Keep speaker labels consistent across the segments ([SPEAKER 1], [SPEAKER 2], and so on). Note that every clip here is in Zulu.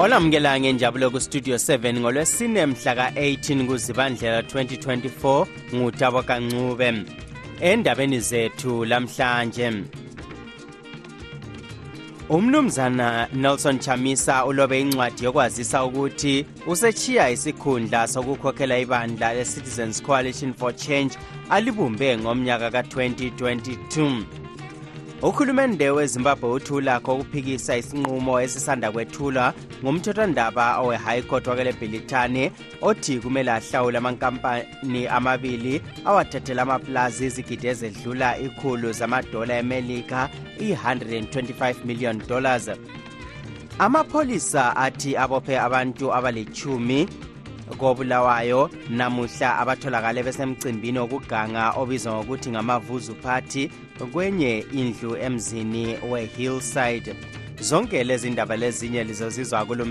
[SPEAKER 1] olamukela ngenjabulo kustudio 7 ngolwesine mhla ka-18 kuzibandlela 2024 ngutabo kancube. Endabeni zethu lamhlanje umnumzana nelson chamisa ulobe incwadi yokwazisa ukuthi usechiya isikhundla sokukhokhela ibandla le-citizens coalition for change alibumbe ngomnyaka ka-2022 uhulumende wezimbabwe uthi ulakho ukuphikisa isinqumo esisanda kwethulwa ngumthethwandaba owe-high court wakelebhilithani othi kumele ahlawule amankampani amabili awathathela amaplazi izigidi ezedlula ikhulu zamadola emelika i-125 million dollars. Amapholisa athi abophe abantu abalichumi kobulawayo. Namuhla abatholakale besemcimbini wokuganga obizwa ngokuthi ngamavuzu party kwenye indlu emzini we-hillside. Zonke lezi ndaba lezinye lizozizwa kulo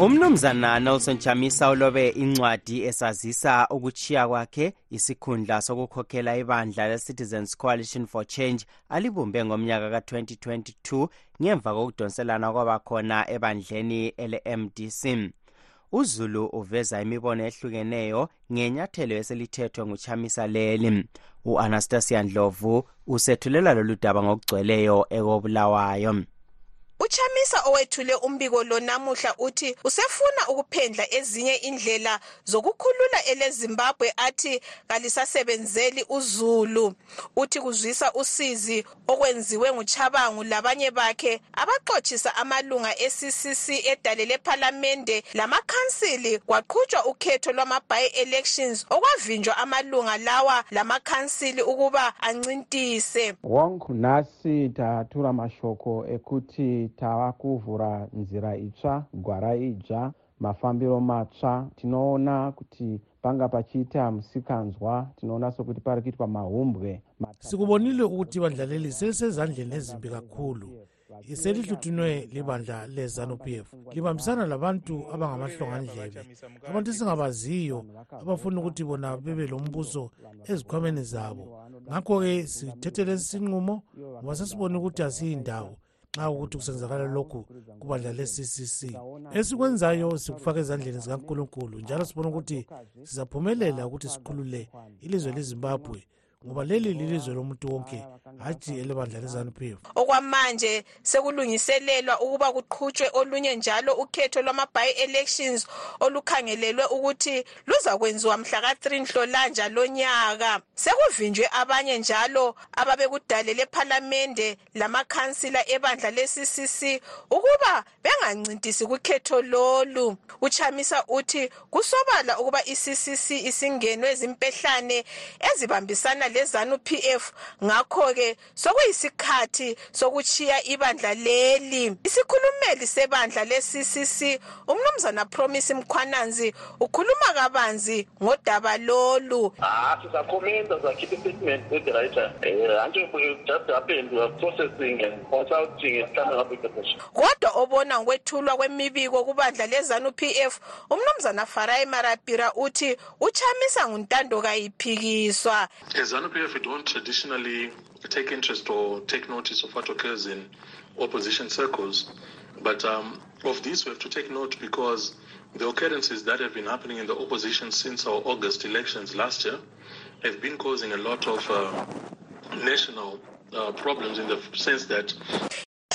[SPEAKER 1] umnumzana nelson chamisa ulobe incwadi esazisa ukuchiya kwakhe isikhundla sokukhokhela ibandla le-citizens coalition for change alibumbe ngomnyaka ka-2022 ngemva kokudonselana kwabakhona ebandleni ele-mdc uzulu uveza imibono ehlukeneyo ngenyathelo eselithethwe nguchamisa leli. U-anastasia ndlovu usethulela lolu daba ngokugcweleyo ekobulawayo
[SPEAKER 2] uchamisa owethule umbiko lo namuhla uthi usefuna ukuphendla ezinye indlela zokukhulula elezimbabwe athi kalisasebenzeli uzulu. Uthi kuzwisa usizi okwenziwe nguchabangu labanye bakhe abaxotshisa amalunga e-ccc edale lephalamende lamakhansili kwaqhutshwa ukhetho lwama-by-elections okwavinjwa amalunga lawa lamakhansili ukuba ancintise.
[SPEAKER 3] Wong nhasi tatura mashoko tava kuvhura nzira itsva gwara idzva mafambiro matsva. Tinoona kuti panga pachiita musikanzwa tinoona sokuti pari kuitwa mahumbwe.
[SPEAKER 4] Sikubonile ukuthi ibandla leli selisezandleni ezimbi kakhulu. Selihluthunwe libandla le-zanup f. Libambisana labantu abangamahlongandlebe abantu esingabaziyo abafuna ukuthi bona bebe lo mbuso ezikhwameni zabo. Ngakho-ke sithethe lesi sinqumo ngoba sesibone ukuthi asiyindawo nxa ukuthi kusenzakala lokhu kubandla le-ccc esikwenzayo sikufaka ezandleni zikankulunkulu njalo sibona ukuthi sizaphumelela ukuthi sikhulule ilizwe lezimbabwe. Ngoba leli lilizwe lomuntu wonke hatshi elebandla lezanup f
[SPEAKER 2] okwamanje sekulungiselelwa ukuba kuqhutshwe olunye njalo ukhetho lwama-by-elections olukhangelelwe ukuthi luzakwenziwa mhla ka-3 nhlolanja lonyaka sekuvinjwe abanye njalo ababekudale lephalamende lamakhansila ebandla le-ccc ukuba bengancintisi kukhetho lolu. Uchamisa uthi kusobala ukuba i-ccc isingenwe zimpehlane ezibambisana lezanu PF ngakho-ke sokuyisikhathi sokuchiya ibandla leli. Isikhulumeli sebandla le-ccc umnumzana promise mkhwananzi ukhuluma kabanzi ngodaba lolu.
[SPEAKER 5] Ah, sizakhomenda sizakhipha i-statement ediwriter um antsho just happened we are processing and consulting and coming up with the position
[SPEAKER 2] kodwa obona ngokwethulwa kwemibiko kubandla lezanu PF umnumzana farai marapira uthi uchamisa nguntando kayiphikiswa
[SPEAKER 6] As ZANU-PF, we don't traditionally take interest or take notice of what occurs in opposition circles. But um, of this, we have to take note because the occurrences that have been happening in the opposition since our August elections last year have been causing a lot of uh, national uh, problems in the sense that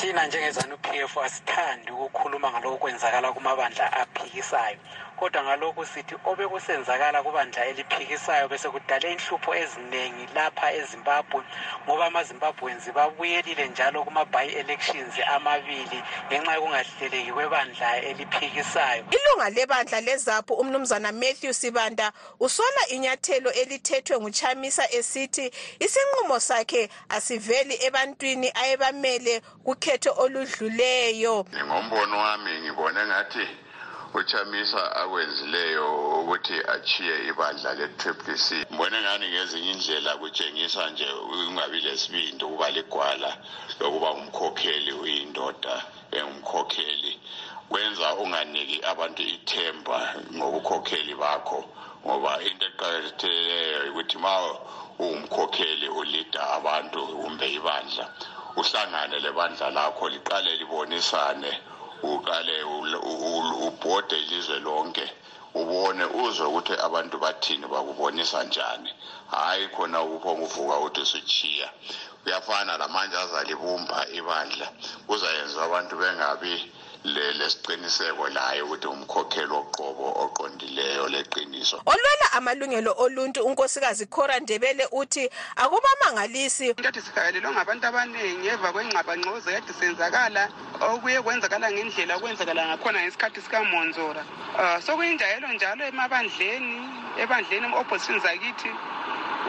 [SPEAKER 7] thina njengezanu p f asithandi ukukhuluma kwenzakala kumabandla aphikisayo kodwa ngalokhu sithi obekusenzakala kubandla eliphikisayo bese kudale inhlupho eziningi lapha ezimbabwe ngoba amazimbabwenzi babuyelile njalo kuma-by elections amabili ngenxa yokungahleleki kwebandla eliphikisayo.
[SPEAKER 2] Ilunga lebandla lezaphu umnumzana matthew sibanda usola inyathelo elithethwe nguchamisa esithi isinqumo sakhe asiveli ebantwini ayebamele kukhetho oludluleyo.
[SPEAKER 8] Ngombono wami ngibone ngathi uchamisa akwenzileyo ukuthi achiye ibandla le-triple c. Mbone ngani ngezinye indlela kutshengisa nje ungabi lesibindi ukuba ligwala lokuba ngumkhokheli uyindoda engumkhokheli. Kwenza unganiki abantu ithemba ngobukhokheli bakho ngoba into eqakathekileyo ukuthi ma ungumkhokheli ulida abantu kumbe ibandla uhlangane lebandla lakho liqale libonisane uqale ubhode ilizwe lonke ubone uzwe ukuthi abantu bathini bakubonisa njani. Hhayi khona ukuphonga uvuka ukuthi usuchiya kuyafana lamanje azalibumba ibandla. Kuzayenza abantu bengabi lesiqiniseko layo ukuthi umkhokheli oqobo oqondileyo leqiniso.
[SPEAKER 2] Olwela amalungelo oluntu unkosikazi cora ndebele uthi akubamangalisi
[SPEAKER 9] kade sihakalelwe ngabantu abaningi eva kwengxabangxoza kade senzakala okuye kwenzakala ngendlela okwenzakala ngakhona ngesikhathi sikamonzora. Um sokuyinjayelo njalo emabandleni ebandleni opposition zakithi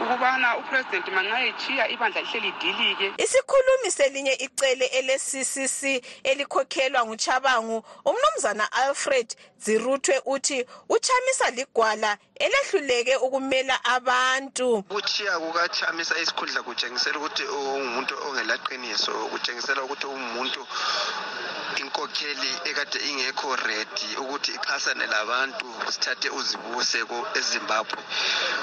[SPEAKER 9] ukubana upresident mangayichiya ibandla lihle lidilike
[SPEAKER 2] isikhulumi selinye icele ele-ccc elikhokhelwa nguchabangu umnumzana alfred ziruthwe uthi uchamisa ligwala elehluleke ukumela abantu.
[SPEAKER 10] Ukuchiya kukachamisa isikhundla kutshengisela ukuthi ungumuntu ongelaqiniso kutshengisela ukuthi ungumuntu inkokheli ekade ingekho ready ukuthi ixhasane labantu sithathe uzibuse ezimbabwe.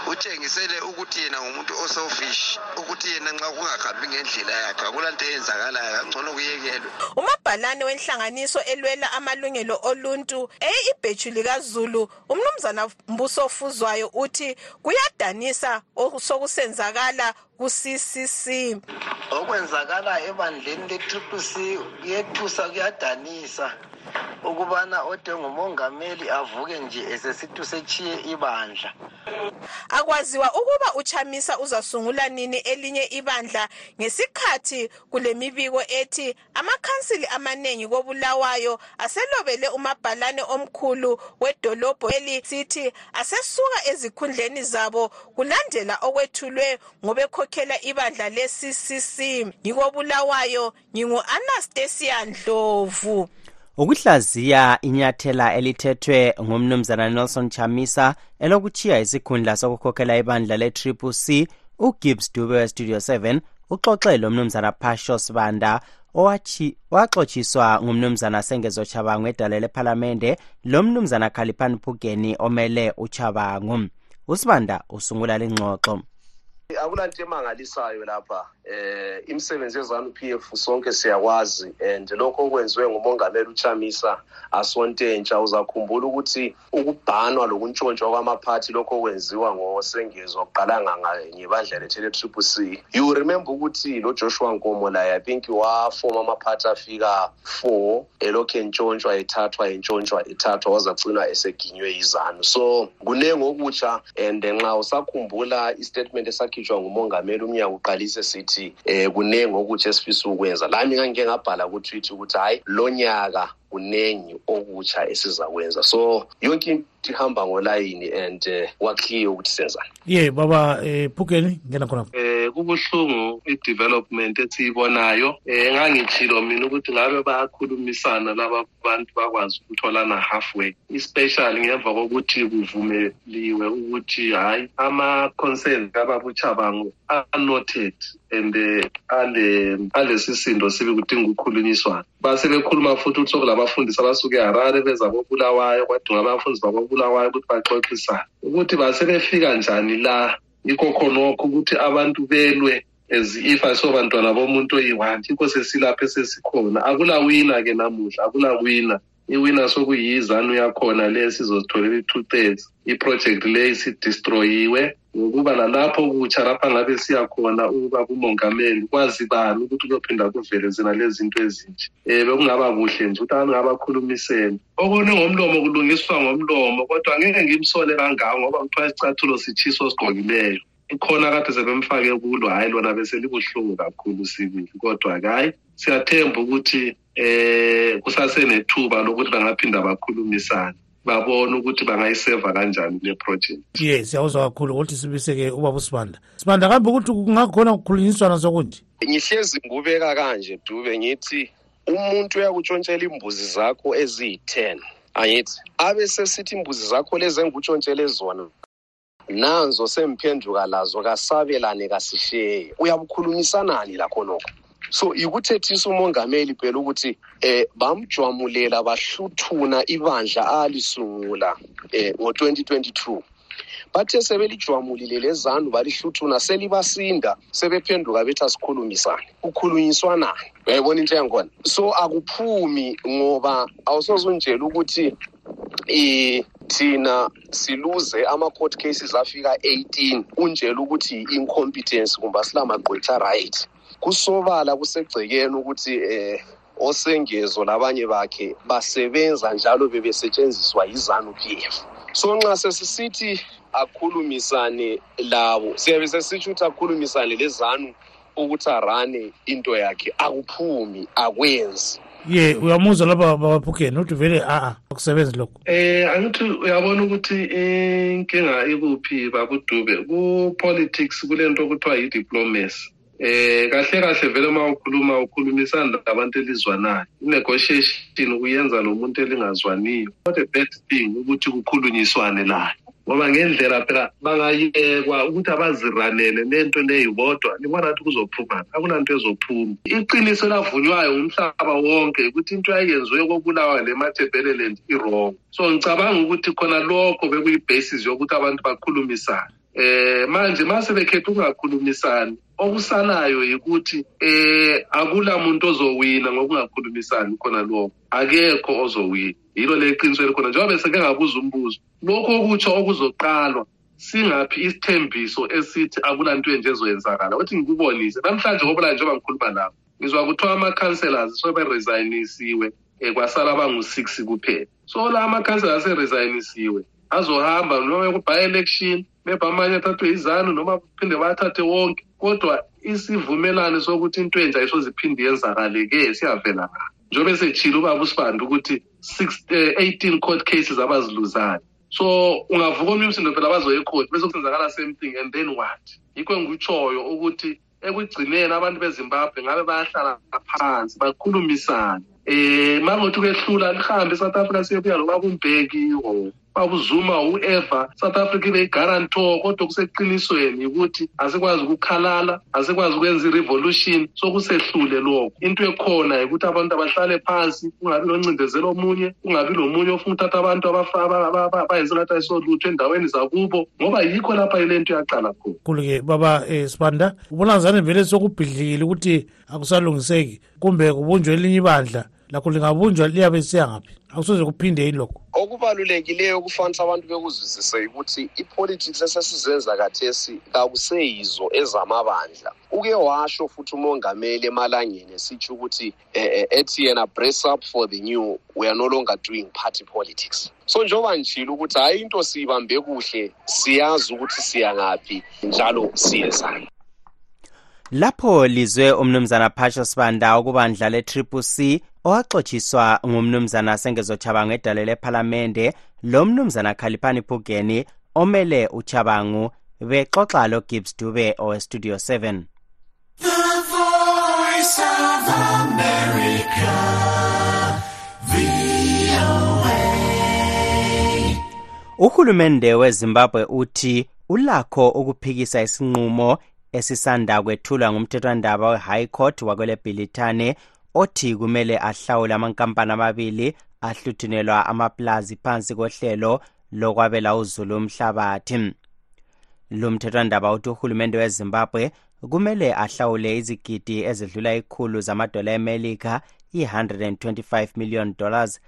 [SPEAKER 10] Utshengisele ukuthi yena ngumuntu oselfish ukuthi yena nxa kungahambi ngendlela yakhe akulanto eyenzakalayo kangcono kuyekelwe.
[SPEAKER 2] Umabhalane wenhlanganiso elwela amalungelo oluntu eye ibhethu likazulu umnumzana mbuso ofuzwayo uthi kuyadanisa sokusenzakala ku-ccc
[SPEAKER 10] okwenzakala ebandleni le-triple c kuyethusa kuyadanisa ukubana ode ngumongameli avuke nje esesithi setshiye ibandla.
[SPEAKER 2] Akwaziwa ukuba uchamisa uzasungula nini elinye ibandla ngesikhathi kule mibiko ethi amakhansili amaningi kobulawayo aselobele umabhalane omkhulu wedolobho elisithi asesuka ezikhundleni zabo kulandela okwethulwe ngobekhokhela ibandla le-ccc ngikobulawayo ngingu-anastasia ndlovu.
[SPEAKER 1] Ukuhlaziya inyathela elithethwe ngumnumzana nelson chamisa elokuchiya isikhundla sokukhokhela ibandla le-triple c ugibbs dube westudio 7 uxoxe lo mnumzana pasho sibanda owaxotshiswa ngumnumzana sengezo chabangu edala lephalamende lo mnumzana khaliphan phugeni omele uchabangu usibanda usungula lingxoxo.
[SPEAKER 11] Akulanto emangalisayo lapha eh imisebenzi yezanu PF sonke siyakwazi and lokho okwenziwe ngumongameli uChamisa asontentsha uzakhumbula ukuthi ukubhanwa lokuntshontshwa kwamaphathi lokho okwenziwa ngosengezo oqalanga ngebandla lethele triple C. You remember ukuthi lo Joshua Nkomo laye I think wafoma amaphathi afika 4 elokho entshontshwa ethathwa entshontshwa ethathwa wazagcinwa eseginywe izanu so kunenge okutsha and nxa usakhumbula istatement esakhitshwa ngumongameli umnyaka uqalise sithi ukuthi eh kunenge ukuthi esifisa ukwenza. Lami ngangike ngabhala ku tweet ukuthi hayi lo nyaka kunengi okutsha esizakwenza. So yonke into ihamba ngolayini and uh, kwakhiye ukuthi senzani.
[SPEAKER 4] Ye baba eh phukeni ngena khona.
[SPEAKER 12] Eh kubuhlungu i-development esiyibonayo. Eh ngangitshilo mina ukuthi ngabe bayakhulumisana laba bantu bakwazi ukutholana halfway. Especially ngemva kokuthi kuvumeliwe ukuthi hayi ama-concerns kababuchabango are-noted and ale alesisindo sibi kudinga ukukhulunyiswana. Basebekhuluma futhi ukuthi sokulabafundisi abasuke eharare beza kobulawayo kwadinga abafundisi babobulawayo ukuthi baxoxisane. Ukuthi basebefika njani la? Yikho khonokho ukuthi abantu belwe as if asobantwana bomuntu oyi-one. Yikho sesilapho esesikhona. Akulawina ke namuhla akulawina iwina sokuyizanu yakhona le sizozitholela i-two thirds iproject le isidistroyiwe ngokuba lalapho kutsha lapha ngabe siyakhona ukuba kumongameli kwazi bani ukuthi kuyophinda kuvele zina lezi zinto ezinje? Um bekungaba kuhle nje ukuthi abantu ngabakhulumisene. Okunye ngomlomo kulungiswa ngomlomo kodwa ngeke ngimsole kangako ngoba kuthiwa isicathulo sitshiso osigqokileyo ikhona kade sebemfake kulo hhayi lona beselibuhlungu kakhulu sibili kodwa-ke hhayi siyathemba ukuthi eh kusasenethuba lokuthi bangaphinda bakhulumisane babone ukuthi bangayiseva kanjani le project.
[SPEAKER 4] Ye siyawuzwa kakhulu ukuthi sibiseke ubaba usibanda. Sibanda kambe ukuthi kungakhona kukhulunyiswana sokunje
[SPEAKER 11] ngihlezi ngubeka kanje dube ngithi umuntu uyakutshontshela imbuzi zakho eziyi-ten angithi abe sesithi imbuzi zakho lezi engikutshontshele zona nanzo semphenduka lazo kasabelane kasisheye uyabukhulumisanani lakhonokho? So ikuthethisa umongameli phela ukuthi eh bamjwamulela bahluthuna ibandla alisungula eh ngo2022 bathe sebelijwamulile lezanu balihluthuna selibasinda sebephenduka bethi asikhulumisane. Kukhulunyiswanani uyayibona into yangikhona so akuphumi ngoba awusoze unjela ukuthi eh thina siluze ama-court cases afika 18 unjela ukuthi i-incompetence kumbe asilamagqwetha right. Kusobala kusegcekeni ukuthi eh osengezo labanye bakhe basebenza njalo bebesetshenziswa yizanu p f. So nxa sesisithi akhulumisane labo siyabe sesitsho ukuthi akhulumisane lezanu ukuthi arane into yakhe akuphumi akwenzi.
[SPEAKER 4] Ye uyamuzwa lapha babaphukeni ukuthi vele a-a akusebenzi lokho.
[SPEAKER 12] Eh angithi uyabona ukuthi inkinga ikuphi babudube ku-politics kulento okuthiwa yi-diplomacy. Eh kahle kahle vele uma ukhuluma ukhulumisana labantu elizwanayo. I-negotiation kuyenza nomuntu elingazwaniyo. Not a bad thing ukuthi kukhulunyiswane layo ngoba ngendlela phela bangayekwa ukuthi abaziranele lento leyo bodwa ngibona ukuthi kuzophumana akunanto ezophuma. Iqiniso elavunywayo ngumhlaba wonke ukuthi into yayenziwe kobulawa lemathebeleland i-wrong. So ngicabanga ukuthi khona lokho bekuyi-basis yokuthi abantu bakhulumisane eh manje mase bekhetha ukungakhulumisani. Okusalayo yikuthi eh akula muntu ozowina ngokungakhulumisani khona lokho. Akekho ozowina. Yilo le qiniso elikhona njengoba beseke ngabuza umbuzo. Lokho okutsho okuzoqalwa singaphi isithembiso esithi akulanto enje ezoyenzakala? Ukuthi ngikubonise. Namhlanje ngoba njengoba ngikhuluma lapho ngizwa kuthiwa ama-councellors soberesignisiwe um kwasala bangu-six kuphela. So la ama-councellors aseresignisiwe azohamba noma ku-by-election maybe amanye athathwe izanu noma phinde bathathe wonke. Kodwa isivumelane sokuthi into enje ayisoziphinde yenzakale-ke siyavela ngapha njengoba esetshile ubaba usibanda ukuthi eh, 18 court cases abaziluzayo. So ungavuka omnye umsindo phela bazoye ecourt bese kusenzakala same thing and then what? Yikho engikutshoyo ukuthi ekugcineni abantu bezimbabwe ngabe bayahlala phansi bakhulumisane. Um mangothi kwehlula lihambe e-south africa siyebuya nobaba umbheki or baba uzuma whoever south africa ibe yi-guarantor kodwa kuseqinisweni ukuthi asikwazi ukukhalala asikwazi ukwenza i-revolution sokusehlule lokho. Into ekhona yikuthi abantu abahlale phansi kungabi loncindezelo omunye kungabi lomunye ofuna uthatha abantu bayenze ngathi ayisolutho endaweni zakubo ngoba yikho lapha ile nto yaqala khona.
[SPEAKER 4] Khulu-ke baba um sibanda ubona ngazane vele sokubhidlikile ukuthi akusalungiseki kumbe kubunjwe elinye ibandla lakho lingabunjwa liyabe siya ngaphi? Akusoze kuphinde yini lokho?
[SPEAKER 11] Okubalulekileyo okufanisa abantu bekuzwisise ukuthi ipolitics esesizenza kathesi kakuseyizo ezamabandla. Uke washo futhi umongameli emalangeni esitsho ukuthi eh, ethi yena brace up for the new we are no longer doing party politics. So njengoba ngitshile ukuthi hhayi into siyibambe kuhle siyazi ukuthi siya ngaphi njalo siyezani
[SPEAKER 1] lapho lizwe umnumzana phasho sibanda ukubandla le-triple c owaxotshiswa ngumnumzana sengezochabangu edale lephalamende lo mnumzana khaliphani phugeni omele uchabangu bexoxa lo-gibbs dube owestudio 7
[SPEAKER 13] The voice of America, VOA.
[SPEAKER 1] uhulumende wezimbabwe uthi ulakho ukuphikisa isinqumo esisanda kwethulwa ngumthethwandaba we-high court wakwelebhilithane othi kumele ahlawule amankampani amabili ahluthunelwa amaplazi phansi kohlelo lokwabela uzulu umhlabathi. Lo mthethwandaba uthi uhulumende wezimbabwe kumele ahlawule izigidi ezidlula ikhulu zamadola emelika i-125 million dollars.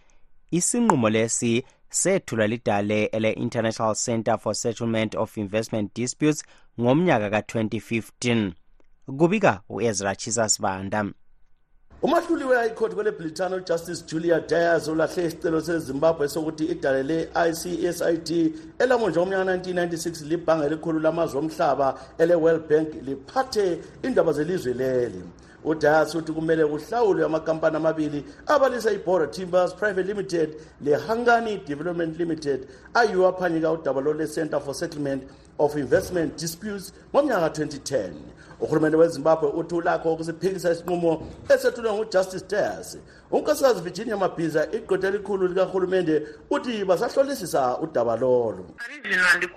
[SPEAKER 1] Isinqumo lesi sethulwa lidale ele-international center for settlement of investment disputes ngomnyaka ka-2015 kubika u-ezra chisasibanda
[SPEAKER 14] umahluli we-high court kwele-britano justice julia dias ulahle isicelo sezimbabwe sokuthi idale le-icsid elamonje ngomnyaka 1996 libhange elikhulu lamazwe omhlaba ele-world bank liphathe indaba zelizwe leli udias uthi kumele kuhlawulwe amakampani amabili abalisa ibora timbers private limited le-hungany development limited ayiwo aphanyeka udaba lole-center for settlement of investment disputes ngomnyaka 2010 uhulumende wezimbabwe uthi ulakho ukusiphikisa isinqumo esethulwe ngujustice dias unkosikazi virginia mabhiza igqwetha elikhulu likarhulumente uthi basahlolisisa udaba lolo.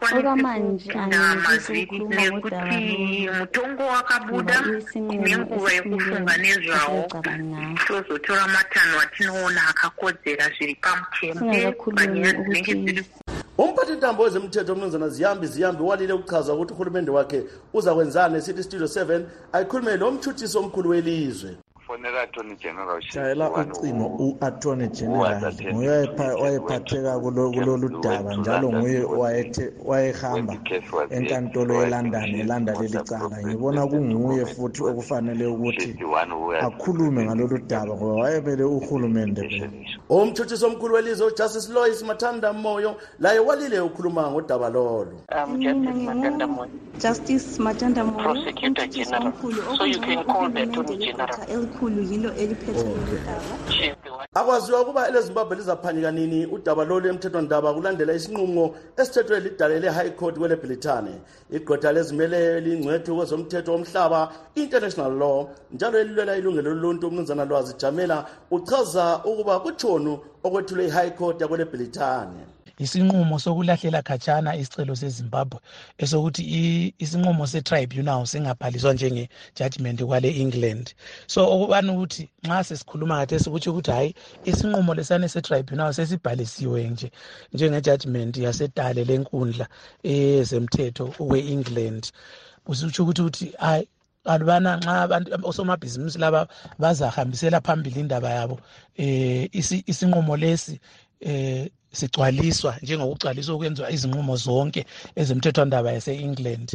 [SPEAKER 15] Okwamanje angenelisi ukukhuluma ngodaba
[SPEAKER 16] loloisinqumo esifungenezawocabangayo singakakhulumi ukuthi
[SPEAKER 14] umphathintambo wezemthetho umnumzana ziyambi ziyambi walile ukuchaza ukuthi uhulumende wakhe uza kwenzani esithi istudio 7 ayikhulume lo mtshutshisi omkhulu welizwe.
[SPEAKER 17] Fonela attorney general
[SPEAKER 18] shayela ucingo u-attorney general nguye wayephatheka kulolu daba njalo nguye wayehamba enkantolo yelondon elanda leli cala. Ngibona kunguye futhi okufanele ukuthi akhulume ngalolu daba ngoba wayemele uhulumende
[SPEAKER 14] umtshutshisi omkhulu welizwe ujustice lois mathanda moyo laye walile ukhuluma ngodaba lolo.
[SPEAKER 15] Um, Justice matanda
[SPEAKER 16] prosecutor general. so you can call the attorney general
[SPEAKER 15] elikhulu yilo eliphethe lolu daba
[SPEAKER 14] akwaziwa ukuba elezimbabwe lizaphanyeka nini? Udaba lolu emthethwandaba kulandela isinqumo esithethwe lidale le-high court kwelebhilithane igqwetha lezimele lingcwethu kwezomthetho womhlaba international law njalo elilwela ilungelo loluntu umnumzana lwazi jamela uchaza ukuba kutshonu okwethulwe i-high court yakwelebhilithane
[SPEAKER 19] isinqumo sokulahlela khatshana isicelo sezimbabwe esokuthi isinqumo se-tribunal singabhaliswa njenge-judgment kwale england. So okubani ukuthi nxa sesikhuluma kathesi kutsho ukuthi hhayi isinqumo lesane se-tribunal sesibhalisiwe nje njenge-judgment yasedale lenkundla ezemthetho kwe-england kusitsho ukuthi ukuthi hayi alubana nxa abantu osomabhizinisi laba bazahambisela phambili indaba yabo eh isinqumo lesi eh sigcwaliswa njengokugcwaliswa okwenziwa izinqumo zonke ezemthethwandaba yase-england.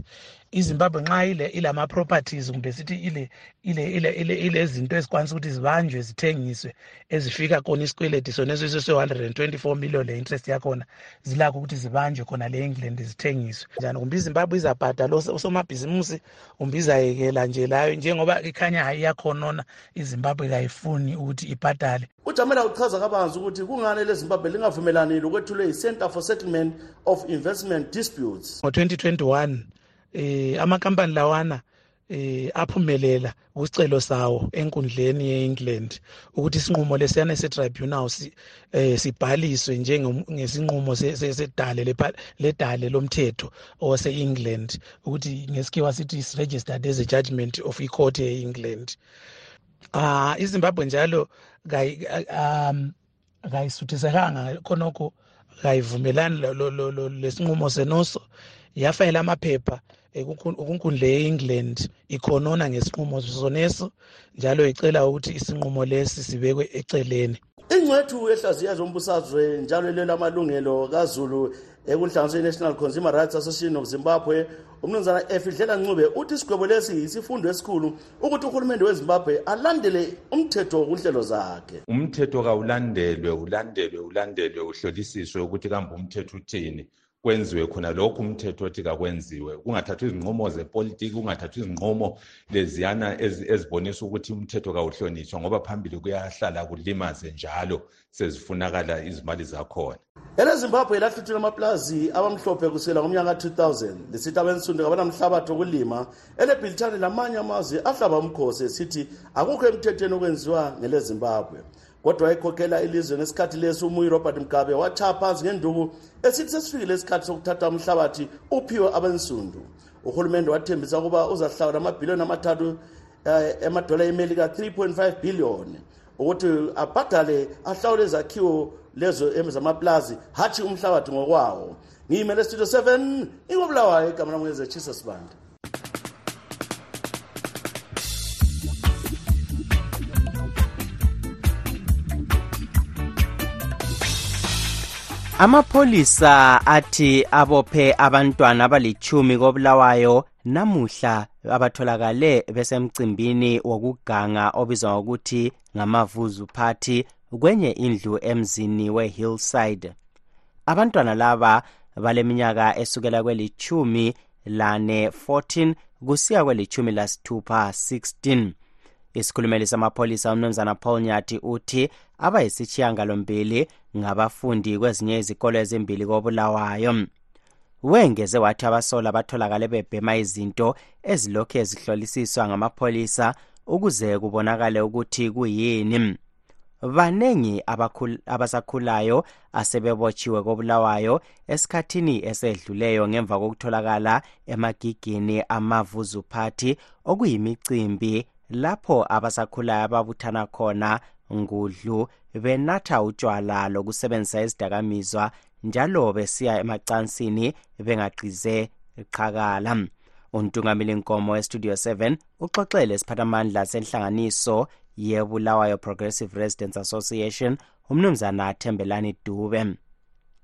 [SPEAKER 19] Izimbabwe nxa ile ilama-properties kumbe sithi ile ile ile ile ilezinto ezikwanisa ukuthi zibanjwe zithengiswe ezifika khona isikweledi soneso se-124 million le interest yakhona zilakho ukuthi zibanjwe khona le england zithengiswe. Njani? Kumbe izimbabwe izabhadala usomabhizimusi kumbe izayekela nje layo njengoba ikhanya hayi iyakhonona izimbabwe kayifuni ukuthi ibhadale.
[SPEAKER 14] Ujamela uchaza kabanzi ukuthi kungani lezimbabwe lingavumelani lokwethulwe yi-center for settlement of investment disputes?
[SPEAKER 19] Ngo-2021 eh amakampani lawana eh aphumelela usicelo sawo enkundleni yeEngland ukuthi isinqumo lesiyana setribunal si eh sibhaliswe njengesinqumo sedale ledale lomthetho ose-England ukuthi ngesikhiwa sithi is registered as a judgment of icourt yeEngland ah iZimbabwe njalo um kayisuthisekanga khonokho kayivumelani lesinqumo senoso yafayela amaphepha kunkundla ye-england ikhonona ngesinqumo soneso njalo icela ukuthi isinqumo lesi sibekwe eceleni.
[SPEAKER 14] Ingcwethu ehlaziya zombusazwe njalo elela amalungelo kazulu ekuhlanganiswa i-national consumer rights association of zimbabwe umnumzana efidlela ncube uthi isigwebo lesi yisifundo esikhulu ukuthi uhulumende wezimbabwe alandele umthetho kunhlelo zakhe.
[SPEAKER 20] Umthetho kawulandelwe ulandelwe ulandelwe uhlolisiswe ukuthi kambe umthetho uthini. Kwenziwe khona lokhu umthetho othi kakwenziwe. Kungathathwa izinqumo zepolitiki kungathathwa izinqumo leziyana ezibonisa ukuthi umthetho kawuhlonitshwa ngoba phambili kuyahlala kulimaze njalo sezifunakala izimali zakhona.
[SPEAKER 14] Elezimbabwe lahluthula amaplazi abamhlophe kusukela ngomnyaka ka-2000 lisithi abensundu kabanamhlabathi okulima elebhilithani lamanye amazwe ahlaba umkhosi esithi akukho emthethweni okwenziwa ngelezimbabwe. Kodwa wayekhokhela ilizwe ngesikhathi lesi umuyi robert mgabe watshaya phansi ngenduku esithi sesifikile isikhathi sokuthatha umhlabathi uphiwe abensundu. Uhulumende wathembisa ukuba uzahlawula amabhiliyoni amathathu emadola emelika 3.5 billion ukuthi abhadale ahlawule izakhiwo lezo zamaplazi hatshi umhlabathi ngokwawo. Ngiyimele studio 7 ingobulawayo igama lami ngezechisa sibanda
[SPEAKER 1] amapholisa athi abophe abantwana abalichumi kobulawayo namuhla abatholakale besemcimbini wokuganga obizwa ngokuthi ngamavuzu party kwenye indlu emzini we-hillside. Abantwana laba baleminyaka esukela kwelichumi lane 14 kusiya kwelichumi lasithupha 16 isikhulumeli samapholisa umnumzana paul nyati uthi abayisitshiyangalombili ngabafundi kwezinye izikolo ezimbili kobulawayo. Wengeze wathi abasola batholakale bebhema izinto ezilokhu ezihlolisiswa ngamapholisa ukuze kubonakale ukuthi kuyini. Baningi abasakhulayo asebebotshiwe kobulawayo esikhathini esedluleyo ngemva kokutholakala emagigini amavuzu party okuyimicimbi lapho abasakhulayo ababuthana khona ngudlu benatha utshwala lokusebenzisa izidakamizwa njalo besiya emacansini bengaqize qhakala untungameli nkomo estudio 7 uxoxele isiphathamandla senhlanganiso yebulawayo progressive residents association umnumzana thembelani dube.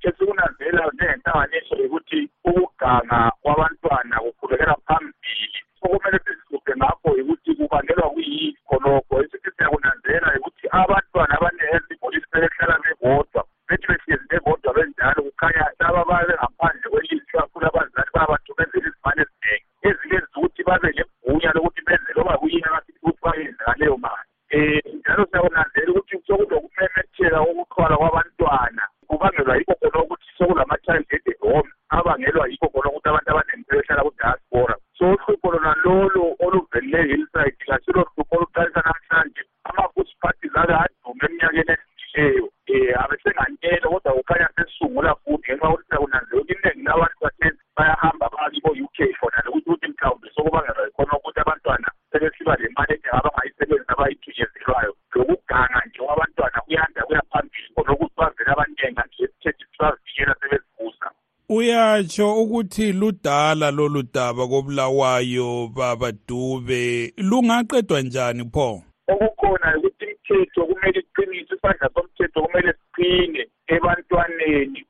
[SPEAKER 21] Esikunanzela njengenhlanganiso yokuthi ukuganga kwabantwana kukhulekela phambili. Okumele sizihluphe ngakho yikuthi kubangelwa kuyini khonokho. Esithi siyakunanzela yikuthi abantwana abaningi ezikholisi sebehlala bebodwa bethi behlezi bebodwa benjalo kukhanya laba babe ngaphandle kwelizwi kakhulu abazali bayabathumezela izimali ezinengi. Ezilenza ukuthi babe legunya lokuthi benze loba kuyini abasithi ukuthi bayenze ngaleyo mali. Um njalo siyakunanzela ukuthi sokulokumemetheka kokuxhwala kwabantwana. Kubangelwa yikho khona ukuthi sokulama-child aided home abangelwa yikho khona ukuthi abantu abaningi sebehlala kudiaspora so uhlupho lona lolo oluvelileyo hillside kasilo hlupho oluqalisa namhlanje. Ama-food parties ake adume eminyakeni edlulileyo. Um abesenganele kodwa kukhanya sesisungula futhi ngenxa yokuthi siyakunanzela ukuthi iningi labantu bathezi bayahamba bakibo-u k
[SPEAKER 17] uyatsho ukuthi ludala lolu daba kobulawayo babadube lungaqedwa njani pho?
[SPEAKER 21] Okukhona ukuthi imithetho kumele iqinise isandla somthetho kumele siqine ebantwaneni.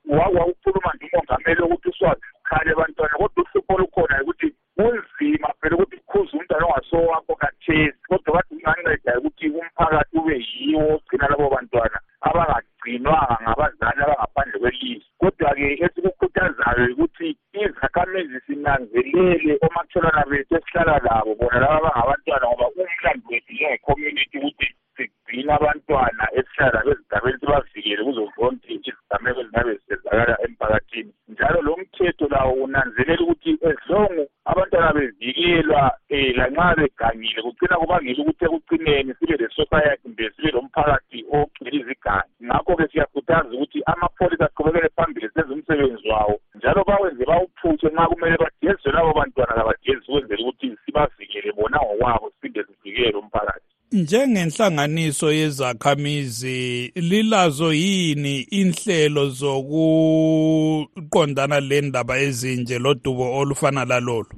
[SPEAKER 21] Njalo lo mthetho lawo unanzelela ukuthi ezilongu abantwana bevikelwa um lanxa begangile kugcina kubangela ukuthi ekucineni sibe le-society kumbe sibe lomphakathi ogcwele izigangi ngakho-ke siyakhuthaza ukuthi amapholisa aqhubekele phambili senze umsebenzi wawo njalo bawenze bawuphutshe nxa kumele bajezwe labo bantwana kabajezi ukwenzela ukuthi sibavikele bona ngokwabo siphinde sivikele umphakathi
[SPEAKER 17] njengenhlanganiso yezakhamizi lilazo yini inhlelo zokuqondana lendaba ezinje lodubo olufana lalolu?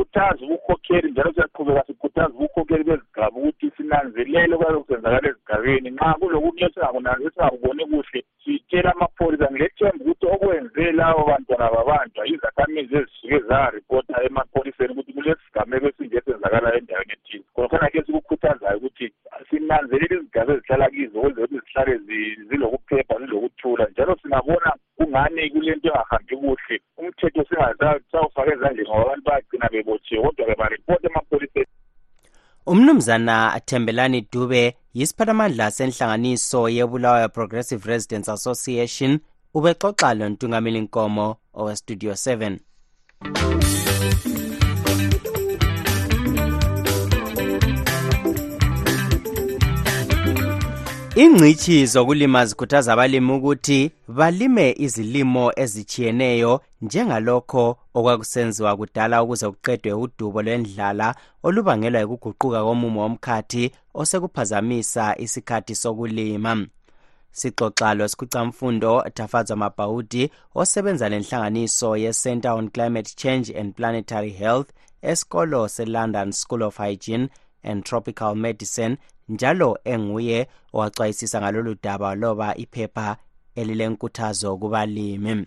[SPEAKER 21] Ukukhuthaza ubukhokheli njalo siyaqhubeka sikhuthaza ubukhokheli bezigaba ukuthi sinanzelele kwabe kusenzakala ezigabeni. Nxa kulokunye esingakuboni kuhle sitshela amapholisa ngilethemba ukuthi okwenze labo bantwana babanjwa izakhamizi ezisuke zaripota emapholiseni ukuthi kulesigameko esinje esenzakala endaweni ethile. Khonakhona ke sikukhuthazayo ukuthi sinanzelele izigaba ezihlala kizo ukwenzela ukuthi zihlale zilokuphepha zilokuthula njalo singabona kungani kule nto engahambi kuhle umthetho singazawufaka ezandleni ngoba abantu bayagcina bebotshiwe kodwa-ke baripota emapholiseni
[SPEAKER 1] umnumzana thembelani dube yisiphathamandla senhlanganiso yebulawayo progressive residents association. Ubexoxa lontungameli nkomo owestudio 7 ingcitshi zokulima zikhuthaza abalimi ukuthi balime izilimo ezitshiyeneyo njengalokho okwakusenziwa kudala ukuze kuqedwe udubo lwendlala olubangelwa yikuguquka komumo womkhathi osekuphazamisa isikhathi sokulima. Sixoxa losikhwicamfundo tafadzwa mabhawudi osebenza lenhlanganiso ye-center on climate change and planetary health esikolo se-london school of hygiene and tropical medicine njalo enguye owacwayisisa ngalolu daba loba iphepha elilenkuthazo kubalimi.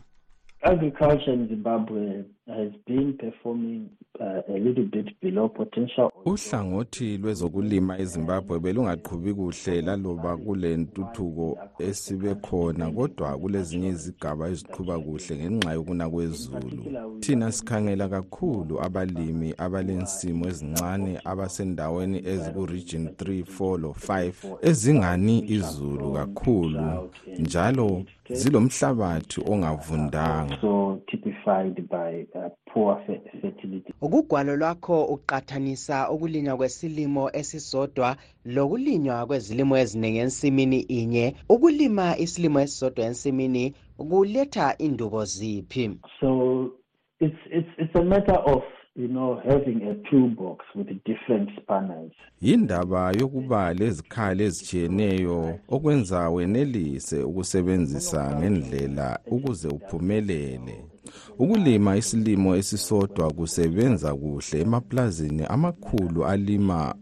[SPEAKER 22] Agriculture in Zimbabwe. Has been performing uh, a little bit below potential.
[SPEAKER 20] uhlangothi lwezokulima ezimbabwe belungaqhubi kuhle laloba kule ntuthuko esibe khona kodwa kulezinye izigaba eziqhuba kuhle ngenxa yokuna kwezulu thina sikhangela kakhulu abalimi abalensimo ezincane abasendaweni ezikuregion 3 4 lo 5 ezingani izulu kakhulu njalo zilomhlabathi ongavundanga
[SPEAKER 22] So typified by poor fe- fertility.
[SPEAKER 1] ukugwalo lwakho uqathanisa ukulinywa kwesilimo esisodwa lokulinywa kwezilimo eziningi ensimini inye ukulima isilimo esisodwa ensimini kuletha indubo ziphi
[SPEAKER 22] So it's it's it's a matter of you know having a toolbox with different spanners.
[SPEAKER 20] yindaba yokuba lezikhali ezitshiyeneyo okwenza wenelise ukusebenzisa ngendlela ukuze uphumelele ukulima isilimo esisodwa kusebenza kuhle emaplazini amakhulu alima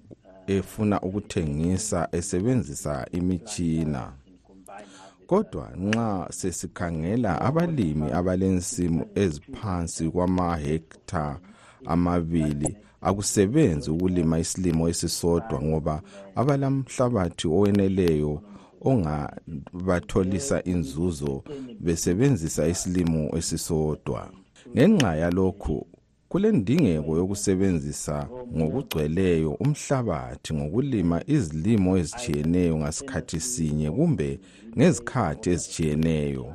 [SPEAKER 20] efuna ukuthengisa esebenzisa imitshina kodwa nxa sesikhangela abalimi abalensimu eziphansi kwamahektha amabili. Akusebenzi ukulima isilimo esisodwa ngoba abalamhlabathi oweneleyo ongabatholisa inzuzo besebenzisa isilimo esisodwa. Ngenxa yalokhu kulendingeko yokusebenzisa ngokugcweleyo umhlabathi ngokulima izilimo ezitshiyeneyo ngasikhathi sinye kumbe ngezikhathi ezitshiyeneyo.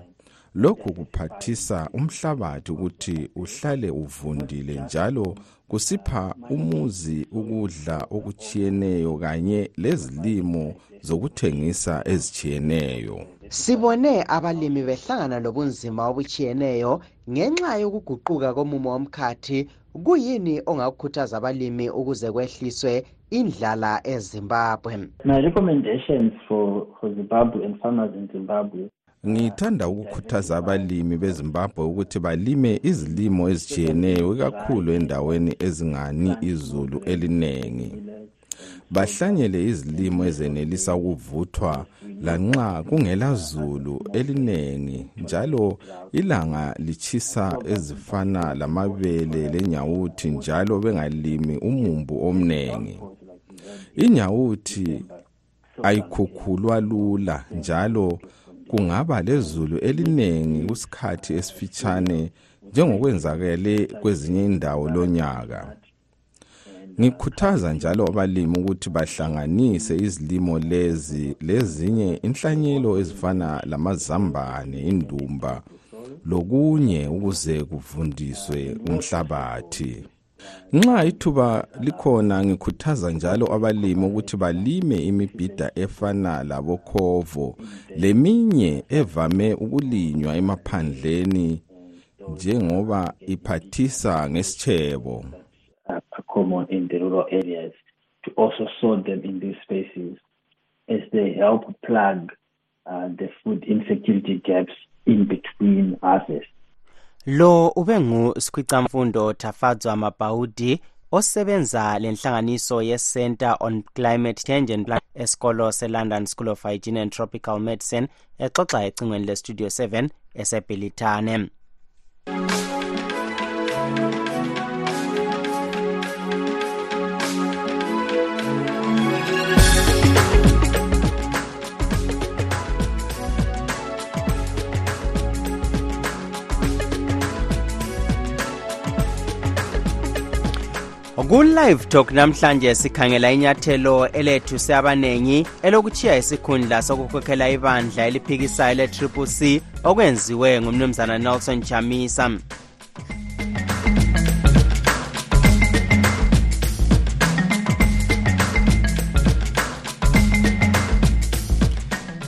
[SPEAKER 20] Lokhu kuphathisa umhlabathi ukuthi uhlale uvundile njalo kusipha umuzi ukudla okutshiyeneyo kanye lezilimo zokuthengisa ezitshiyeneyo.
[SPEAKER 1] Sibone abalimi behlangana lobunzima obutshiyeneyo ngenxa yokuguquka komumo womkhathi. Kuyini ongakukhuthaza abalimi ukuze kwehliswe indlala ezimbabwe?
[SPEAKER 22] My recommendations for, for Zimbabwe and farmers in Zimbabwe
[SPEAKER 20] ngithanda ukukhuthaza abalimi bezimbabwe ukuthi balime izilimo ezitshiyeneyo ikakhulu endaweni ezingani izulu elinengi. Bahlanyele izilimo ezenelisa ukuvuthwa lanxa kungela zulu elinengi njalo ilanga lichisa ezifana lamabele lenyawuthi njalo bengalimi umumbu omnengi. Inyawuthi ayikhukhulwa lula njalo kungaba lezulu elinengi kusikhathi esifitshane njengokwenzakele kwezinye indawo lonyaka. Ngikhuthaza njalo abalimi ukuthi bahlanganise izilimo lezi lezinye inhlanyelo ezifana lamazambane indumba lokunye ukuze kuvundiswe umhlabathi. Nxa ithuba likhona ngikhuthaza njalo abalimi ukuthi balime imibhida efana labokhovo leminye evame ukulinywa emaphandleni njengoba iphathisa ngesitshebo
[SPEAKER 22] common in the rural areas to also sow them in these spaces as they help plug uh, the food insecurity gaps in between harvests.
[SPEAKER 1] Lo ubengusikhwicamfundo thafadzwa mabhawudi osebenza lenhlanganiso ye-center on climate change and Plan- esikolo se-london school of hygiene and tropical medicine exoxa ecingweni lestudio 7 esebhilitane ku-live talk namhlanje sikhangela inyathelo elethuse abanengi elokuchiya isikhundla sokukhokhela ibandla eliphikisayo le-triple c okwenziwe ngumnumzana nelson chamisa.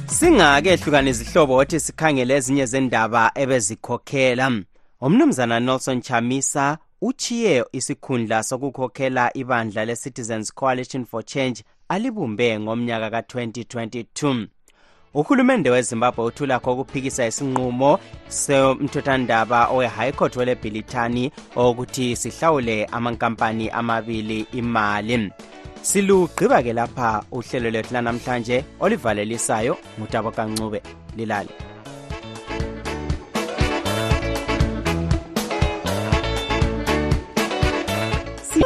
[SPEAKER 1] Singake ehlukana izihlobo othi sikhangele ezinye zendaba ebezikhokhela. Umnumzana nelson chamisa uchiye isikhundla sokukhokhela ibandla le-citizens coalition for change alibumbe ngomnyaka ka-2022 uhulumende wezimbabwe uthulakho ukuphikisa isinqumo somthothandaba owe-high court welebhilithani okuthi sihlawule amankampani amabili imali. Silugqiba-ke lapha uhlelo lwethu lanamhlanje olivalelisayo ngutabo kancube lilale.